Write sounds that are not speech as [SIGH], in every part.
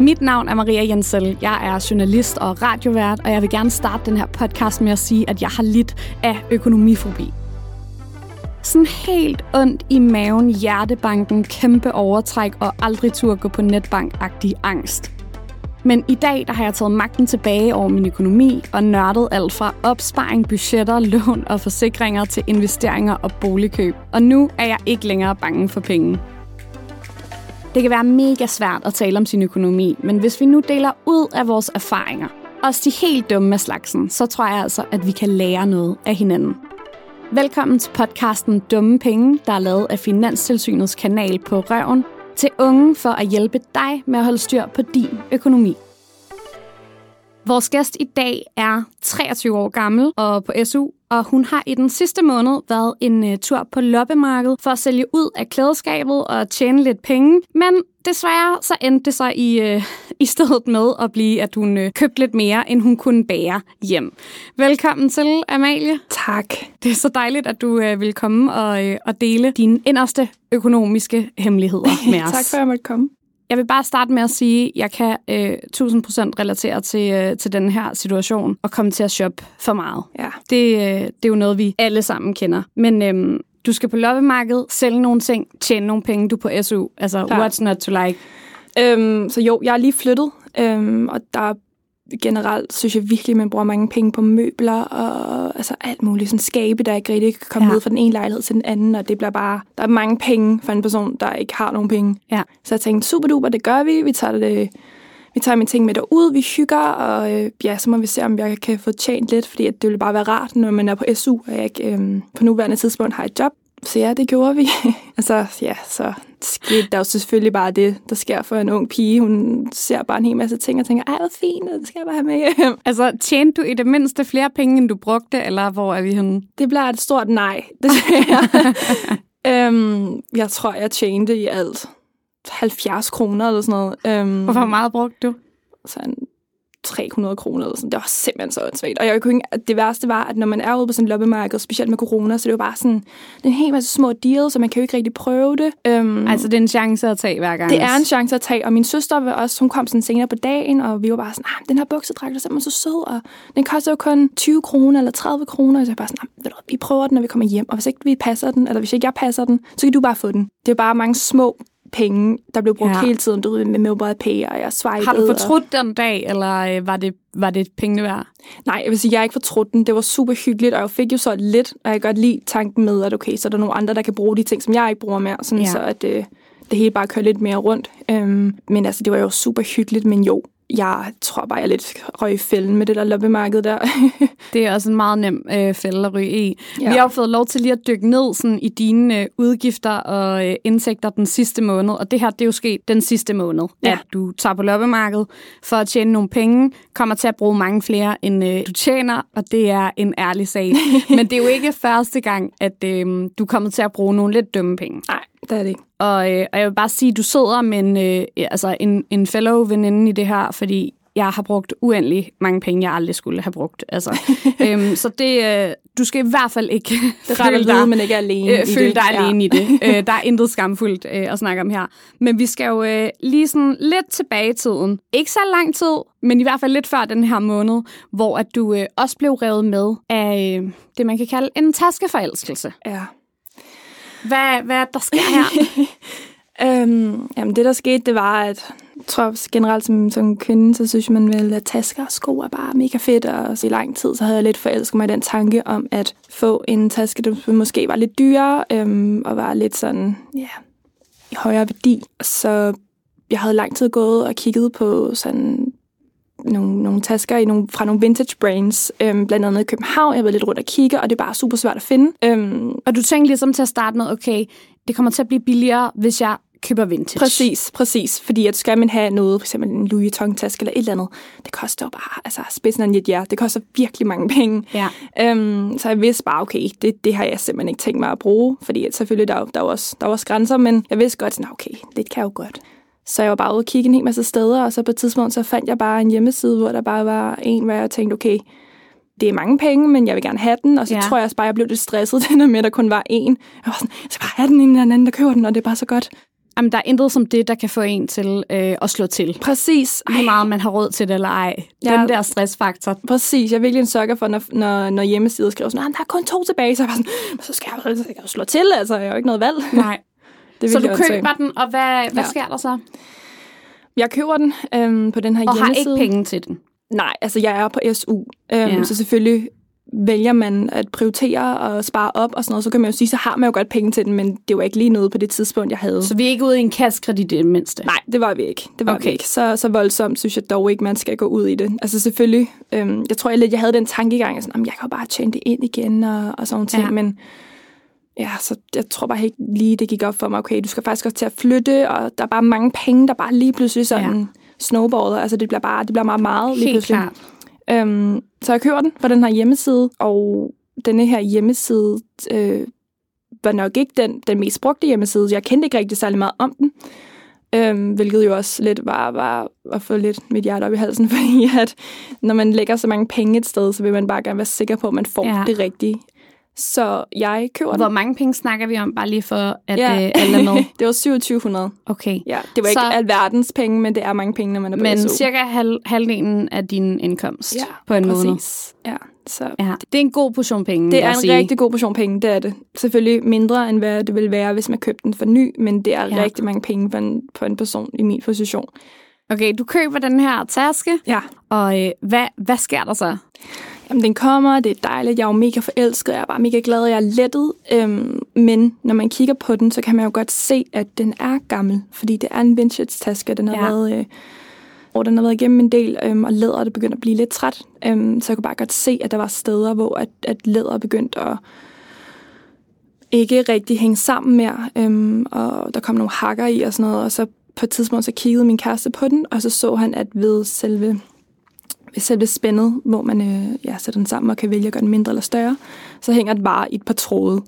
Mit navn er Maria Jensel. Jeg er journalist og radiovært, og jeg vil gerne starte den her podcast med at sige, at jeg har lidt af økonomifobi. Sådan helt ondt i maven, hjertebanken, kæmpe overtræk og aldrig tur gå på netbank-agtig angst. Men i dag der har jeg taget magten tilbage over min økonomi og nørdet alt fra opsparing, budgetter, lån og forsikringer til investeringer og boligkøb. Og nu er jeg ikke længere bange for penge. Det kan være mega svært at tale om sin økonomi, men hvis vi nu deler ud af vores erfaringer, også de helt dumme af slagsen, så tror jeg altså, at vi kan lære noget af hinanden. Velkommen til podcasten Dumme Penge, der er lavet af Finanstilsynets kanal på Røven, til unge for at hjælpe dig med at holde styr på din økonomi. Vores gæst i dag er 23 år gammel og på SU, og hun har i den sidste måned været en uh, tur på loppemarkedet for at sælge ud af klædeskabet og tjene lidt penge. Men desværre så endte det sig i, uh, [LAUGHS] i stedet med at blive, at hun uh, købte lidt mere, end hun kunne bære hjem. Velkommen til, Amalie. Tak. Det er så dejligt, at du uh, vil komme og, uh, og dele dine inderste økonomiske hemmeligheder [LAUGHS] med os. tak for, at jeg måtte komme. Jeg vil bare starte med at sige, at jeg kan øh, 1000% relatere til, øh, til den her situation og komme til at shoppe for meget. Ja. Det, øh, det er jo noget, vi alle sammen kender. Men øh, du skal på loppemarkedet, sælge nogle ting, tjene nogle penge, du på SU. Altså, Klar. what's not to like? Øhm, så jo, jeg er lige flyttet, øhm, og der generelt synes jeg virkelig, man bruger mange penge på møbler og altså alt muligt. Sådan skabe, der ikke rigtig kan komme Ja. ned fra den ene lejlighed til den anden, og det bliver bare... Der er mange penge for en person, der ikke har nogen penge. Ja. Så jeg tænkte, super duper, det gør vi. Vi tager det... Vi tager mine ting med derud, vi hygger, og øh, ja, så må vi se, om jeg kan få tjent lidt, fordi at det ville bare være rart, når man er på SU, og jeg ikke øh, på nuværende tidspunkt har et job. Så ja, det gjorde vi. [LAUGHS] altså, ja, så skete der jo selvfølgelig bare det, der sker for en ung pige. Hun ser bare en hel masse ting og tænker, ej, hvor fint, det skal jeg bare have med hjem. [LAUGHS] Altså, tjente du i det mindste flere penge, end du brugte, eller hvor er vi henne? Det bliver et stort nej, [LAUGHS] jeg. øhm, jeg tror, jeg tjente i alt 70 kroner eller sådan noget. Øhm, Hvor meget brugte du? sådan 300 kroner eller sådan. Det var simpelthen så åndssvagt. Og jeg kunne ikke, det værste var, at når man er ude på sådan et loppemarked, specielt med corona, så det var bare sådan, det er en hel masse små deals, så man kan jo ikke rigtig prøve det. Øhm, Altså, det er en chance at tage hver gang. det er en chance at tage, og min søster var også, hun kom sådan senere på dagen, og vi var bare sådan, ah, den her buksedragt er simpelthen så sød, og den koster jo kun 20 kroner eller 30 kroner, og så jeg bare sådan, ah, hvad, vi prøver den, når vi kommer hjem, og hvis ikke vi passer den, eller hvis ikke jeg passer den, så kan du bare få den. Det er bare mange små penge, der blev brugt Ja. hele tiden, du ved, med mobile pay, og jeg swipede. Har du og- fortrudt den dag, eller øh, var det, var det pengene værd? Nej, jeg vil sige, jeg har ikke fortrudt den. Det var super hyggeligt, og jeg fik jo så lidt, og jeg kan godt lide tanken med, at okay, så er der nogle andre, der kan bruge de ting, som jeg ikke bruger mere, sådan ja. så at øh, det hele bare kører lidt mere rundt. Øhm, men altså, det var jo super hyggeligt, men jo, jeg tror bare, jeg er lidt røg i fælden med det der loppemarked der. [LAUGHS] Det er også en meget nem øh, fælde at ryge i. Ja. Vi har jo fået lov til lige at dykke ned sådan, i dine øh, udgifter og øh, indtægter den sidste måned, og det her det er jo sket den sidste måned, ja. At du tager på loppemarkedet for at tjene nogle penge, kommer til at bruge mange flere, end øh, du tjener, og det er en ærlig sag. [LAUGHS] Men det er jo ikke første gang, at øh, du kommer til at bruge nogle lidt dumme penge. Nej, det er det ikke. Og, øh, og jeg vil bare sige, at du sidder med en, øh, altså en, en fellow veninde i det her, fordi jeg har brugt uendelig mange penge, jeg aldrig skulle have brugt. Altså, [LAUGHS] øhm, så det, øh, du skal i hvert fald ikke ret at vide, men ikke alene øh, i føle det. dig alene i det. [LAUGHS] Øh, der er intet skamfuldt øh, at snakke om her. Men vi skal jo øh, lige sådan lidt tilbage i tiden. Ikke så lang tid, men i hvert fald lidt før den her måned, hvor at du øh, også blev revet med af øh, det, man kan kalde en taskeforelskelse. Ja. Hvad, hvad er det, der sker her? [LAUGHS] Øhm, jamen det der skete, det var, at jeg tror generelt som, som kvinde, så synes man vel, at tasker og sko er bare mega fedt, og så i lang tid, så havde jeg lidt forelsket mig i den tanke om at få en taske, der måske var lidt dyrere, øhm, og var lidt sådan, ja, i højere værdi. Så jeg havde lang tid gået og kigget på sådan nogle, nogle tasker i nogle, fra nogle vintage brands, øhm, blandt andet i København. Jeg har været lidt rundt og kigge, og det er bare super svært at finde. Øhm, Og du tænkte ligesom til at starte med, okay, det kommer til at blive billigere, hvis jeg køber vintage. Præcis, præcis. Fordi at skal man have noget, for eksempel en Louis Vuitton-taske eller et eller andet, det koster jo bare, altså spidsen af en ja, det koster virkelig mange penge. Ja. Øhm, så jeg vidste bare, okay, det, det har jeg simpelthen ikke tænkt mig at bruge, fordi at selvfølgelig der, er der, er jo også, der er jo også grænser, men jeg vidste godt, sådan, okay, det kan jeg jo godt. Så jeg var bare ude og kigge en hel masse steder, og så på et tidspunkt, så fandt jeg bare en hjemmeside, hvor der bare var en, hvor jeg tænkte, okay, det er mange penge, men jeg vil gerne have den, og så Ja. tror jeg også bare, jeg blev lidt stresset, [LAUGHS] den der med, at der kun var én. Jeg var sådan, jeg skal bare have den, inden der er en anden, der køber den, og det er bare så godt. Jamen, der er intet som det, der kan få en til øh, at slå til. Præcis. Lige meget, man har råd til det eller ej. Ja. Den der stressfaktor. Præcis. Jeg er virkelig en sukker for, når, når, når hjemmesider skriver sådan, "Ah, der er kun to tilbage, så er jeg bare sådan, så skal jeg, så skal jeg slå til, altså, jeg har jo ikke noget valg. Nej. [LAUGHS] Det Så du køber den, og hvad, hvad Ja. sker der så? Jeg køber den øhm, på den her Og har hjemmeside. ikke penge til den. Nej, altså jeg er på SU, øhm, Ja. så selvfølgelig vælger man at prioritere og spare op og sådan noget, så kan man jo sige, så har man jo godt penge til den, men det var ikke lige noget på det tidspunkt, jeg havde. Så vi er ikke ude i en kassekredit i det mindste. Nej, det var vi ikke. Det var Okay. vi ikke. Så, så voldsomt synes jeg dog ikke, man skal gå ud i det. Altså selvfølgelig, øhm, jeg tror jeg lidt, jeg havde den tankegang, at sådan, "Jamen, jeg kan jo bare tjene det ind igen og, og sådan nogle ting, Ja. ja. men ja, så jeg tror bare ikke lige, det gik op for mig, okay, du skal faktisk også til at flytte, og der er bare mange penge, der bare lige pludselig sådan Ja. snowballer. Altså det bliver bare det bliver meget meget lige Helt pludselig. klart. Øhm, så jeg køber den på den her hjemmeside, og denne her hjemmeside øh, var nok ikke den, den mest brugte hjemmeside. Jeg kendte ikke rigtig særlig meget om den, øhm, hvilket jo også lidt var, var at få lidt mit hjerte op i halsen, [LAUGHS] fordi at når man lægger så mange penge et sted, så vil man bare gerne være sikker på, at man får ja. det rigtige. Så jeg køber Hvor den. mange penge snakker vi om, bare lige for at Ja. øh, alle er med? [LAUGHS] det var 2700. Okay. Ja, det var ikke Så- alverdens penge, men det er mange penge, når man er på Men SU. cirka halv, halvdelen af din indkomst ja, på en måned. Ja, så Ja. Det er en god portion penge, Det er en sige. rigtig god portion penge, det er det. Selvfølgelig mindre, end hvad det ville være, hvis man købte den for ny, men det er Ja. rigtig mange penge for en, for en person i min position. Okay, du køber den her taske, Ja. og øh, hvad, hvad sker der så? Jamen, den kommer, det er dejligt, jeg er jo mega forelsket, jeg er bare mega glad, jeg er lettet. Øhm, men når man kigger på den, så kan man jo godt se, at den er gammel, fordi det er en vintage-taske, den har Ja. været... Øh, og den har været igennem en del, øhm, og læder det begyndte at blive lidt træt. Øhm, så jeg kunne bare godt se, at der var steder, hvor at, at læder begyndte at ikke rigtig hænge sammen mere, øhm, og der kom nogle hakker i og sådan noget, og så på et tidspunkt så kiggede min kæreste på den, og så så han, at ved selve, ved selve spændet, hvor man øh, ja, sætter den sammen og kan vælge at gøre den mindre eller større, så hænger den bare i et par tråde. Og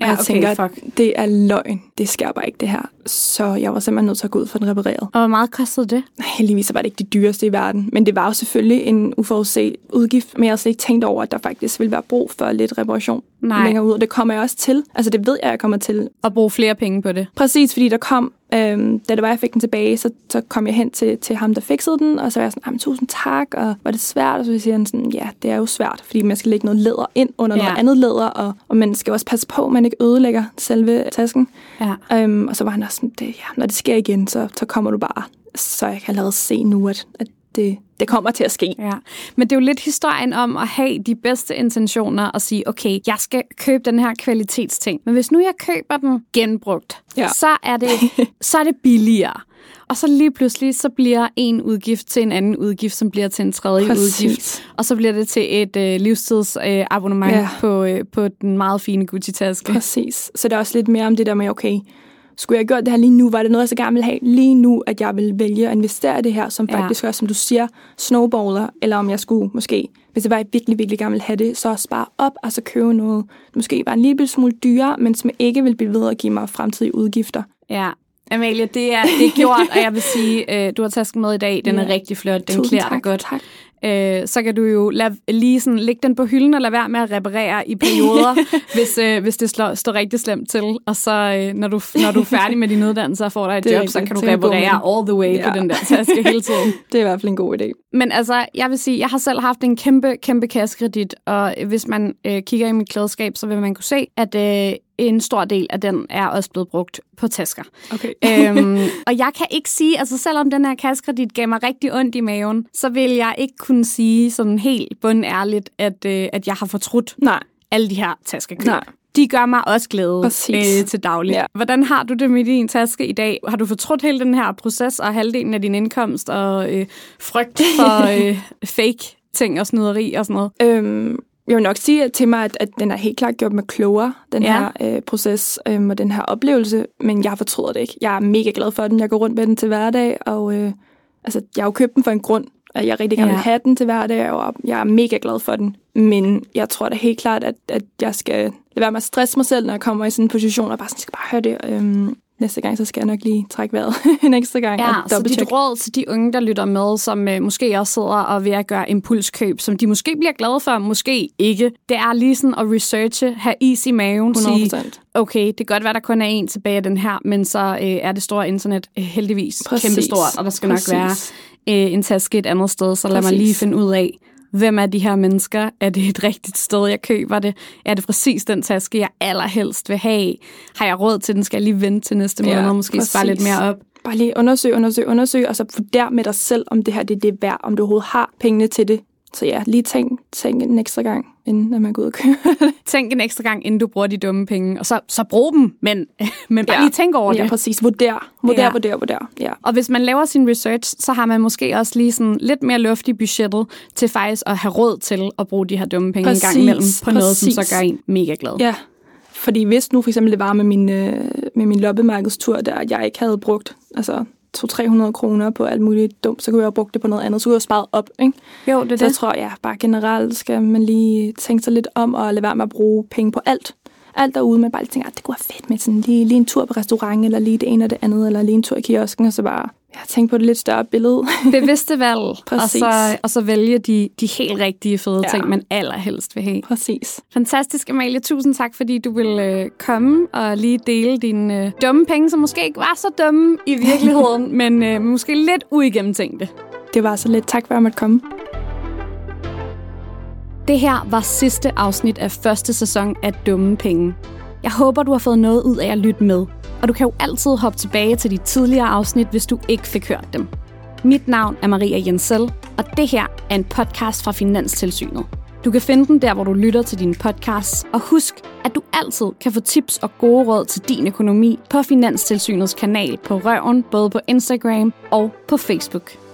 Ja, jeg okay, tænker, fuck. det er løgn. Det sker bare ikke, det her. Så jeg var simpelthen nødt til at gå ud for den repareret. Og hvor meget kostede det? Heldigvis var det ikke det dyreste i verden, men det var jo selvfølgelig en uforudset udgift, men jeg har slet ikke tænkt over, at der faktisk ville være brug for lidt reparation Nej. længere ud, og det kommer jeg også til. Altså det ved jeg, jeg kommer til. At bruge flere penge på det. Præcis, fordi der kom, øhm, da det var, jeg fik den tilbage, så, så kom jeg hen til, til ham, der fikset den, og så var jeg sådan, "Jamen, tusind tak, og var det svært? Og så siger han sådan, ja, det er jo svært, fordi man skal lægge noget læder ind under ja. noget andet læder, og, og man skal også passe på, at man ikke ødelægger selve tasken. Ja. Øhm, og så var han også sådan, det, ja, når det sker igen, så, så kommer du bare. Så jeg kan allerede se nu, at, at det, det kommer til at ske. Ja, men det er jo lidt historien om at have de bedste intentioner og sige, okay, jeg skal købe den her kvalitetsting. Men hvis nu jeg køber den genbrugt, Ja. så, er det, så er det billigere. Og så lige pludselig, så bliver en udgift til en anden udgift, som bliver til en tredje Præcis. udgift. Og så bliver det til et øh, livstidsabonnement øh, abonnement Ja. på, øh, på den meget fine Gucci-taske. Præcis. Så det er også lidt mere om det der med, okay, skulle jeg have gjort det her lige nu? Var det noget, jeg så gerne ville have lige nu, at jeg ville vælge at investere i det her, som Ja. faktisk også, som du siger, snowballer, eller om jeg skulle måske, hvis det var, jeg virkelig, virkelig gerne ville have det, så spare op og så købe noget, måske bare en lille smule dyrere, men som ikke vil blive ved at give mig fremtidige udgifter. Ja. Amalie, det er, det er gjort, og jeg vil sige, øh, du har tasken med i dag. Den er Ja. rigtig flot. Den Tusind klæder dig tak, godt. tak. Øh, så kan du jo lade, lige sådan, lægge den på hylden og lade være med at reparere i perioder, [LAUGHS] hvis, øh, hvis det slår, står rigtig slemt til. Og så øh, når, du, når du er færdig med din uddannelse og får dig et [LAUGHS] Det job, så kan du er reparere all the way. Ja. på den der taske hele tiden. [LAUGHS] Det er i hvert fald en god idé. Men altså, jeg vil sige, jeg har selv haft en kæmpe, kæmpe kassekredit, og hvis man øh, kigger i mit klædeskab, så vil man kunne se, at øh, en stor del af den er også blevet brugt på tasker. Okay. [LAUGHS] øhm, og jeg kan ikke sige, altså selvom den her kassekredit gav mig rigtig ondt i maven, så vil jeg ikke kunne sige sådan helt bundærligt, at, øh, at jeg har fortrudt Nej. alle de her taskekøb. Nej. De gør mig også glæde Præcis. øh, til daglig. Ja. Hvordan har du det med din taske i dag? Har du fortrudt hele den her proces og halvdelen af din indkomst og øh, frygt for [LAUGHS] øh, fake ting og snyderi og sådan noget? Øhm, jeg vil nok sige til mig, at, at den er helt klart gjort med klogere, den Ja. her øh, proces øhm, og den her oplevelse, men jeg fortryder det ikke. Jeg er mega glad for den. Jeg går rundt med den til hverdag, og øh, altså, jeg har jo købt den for en grund, og jeg rigtig gerne Ja. vil have den til hverdag, og jeg er mega glad for den. Men jeg tror da helt klart, at, at jeg skal lade være med at stresse mig selv, når jeg kommer i sådan en position, og bare sådan, skal bare høre det. Øhm, næste gang, så skal jeg nok lige trække vejret [LAUGHS] en ekstra gang. Ja, så dit råd til de unge, der lytter med, som øh, måske også sidder og ved at gøre impulskøb, som de måske bliver glade for, måske ikke. Det er lige sådan at researche, have is i maven, 100%. sige, okay, det kan godt være, der kun er en tilbage af den her, men så øh, er det store internet øh, heldigvis Præcis. kæmpestort, og der skal Præcis. nok være øh, en taske et andet sted, så lad mig lige finde ud af, hvem er de her mennesker? Er det et rigtigt sted, jeg køber det? Er det præcis den taske, jeg allerhelst vil have? Har jeg råd til den? Skal jeg lige vente til næste Ja, måned? Måske spare lidt mere op? Bare lige undersøg, undersøg, undersøg, og så vurder med dig selv, om det her det er det værd, om du overhovedet har pengene til det. Så ja, lige tænk, tænk en ekstra gang, inden at man går ud og køber [LAUGHS] det. Tænk en ekstra gang, inden du bruger de dumme penge, og så, så brug dem, men, [LAUGHS] men bare ja. lige tænk over Ja, det. præcis. Vurder, vurder, Ja. ja. vurder, vurder. Ja. Og hvis man laver sin research, så har man måske også lige sådan lidt mere luft i budgettet til faktisk at have råd til at bruge de her dumme penge Præcis, en gang imellem på noget, som så præcis. gør en mega glad. ja. Fordi hvis nu for eksempel det var med min, øh, med min loppemarkedstur, der jeg ikke havde brugt altså 200-300 kroner på alt muligt dumt, så kunne jeg have brugt det på noget andet. Så kunne jeg have sparet op, ikke? Jo, det er Så det. jeg tror, ja, bare generelt skal man lige tænke sig lidt om og lade være med at bruge penge på alt. Alt derude, man bare lige tænker, at det kunne være fedt med sådan lige, lige en tur på restaurant, eller lige det ene og det andet, eller lige en tur i kiosken, og så bare ja, tænke på det lidt større billede. Bevidste valg, [LAUGHS] og så, og så vælge de, de helt rigtige fede Ja. ting, man allerhelst vil have. Præcis. Fantastisk, Amalie. Tusind tak, fordi du vil øh, komme og lige dele dine øh, dumme penge, som måske ikke var så dumme i virkeligheden, [LAUGHS] men øh, måske lidt uigennemtænkte. Det var så lidt. Tak for, at jeg måtte komme. Det her var sidste afsnit af første sæson af Dumme Penge. Jeg håber, du har fået noget ud af at lytte med, og du kan jo altid hoppe tilbage til de tidligere afsnit, hvis du ikke fik hørt dem. Mit navn er Maria Jensel, og det her er en podcast fra Finanstilsynet. Du kan finde den der, hvor du lytter til dine podcasts, og husk, at du altid kan få tips og gode råd til din økonomi på Finanstilsynets kanal på Røven, både på Instagram og på Facebook.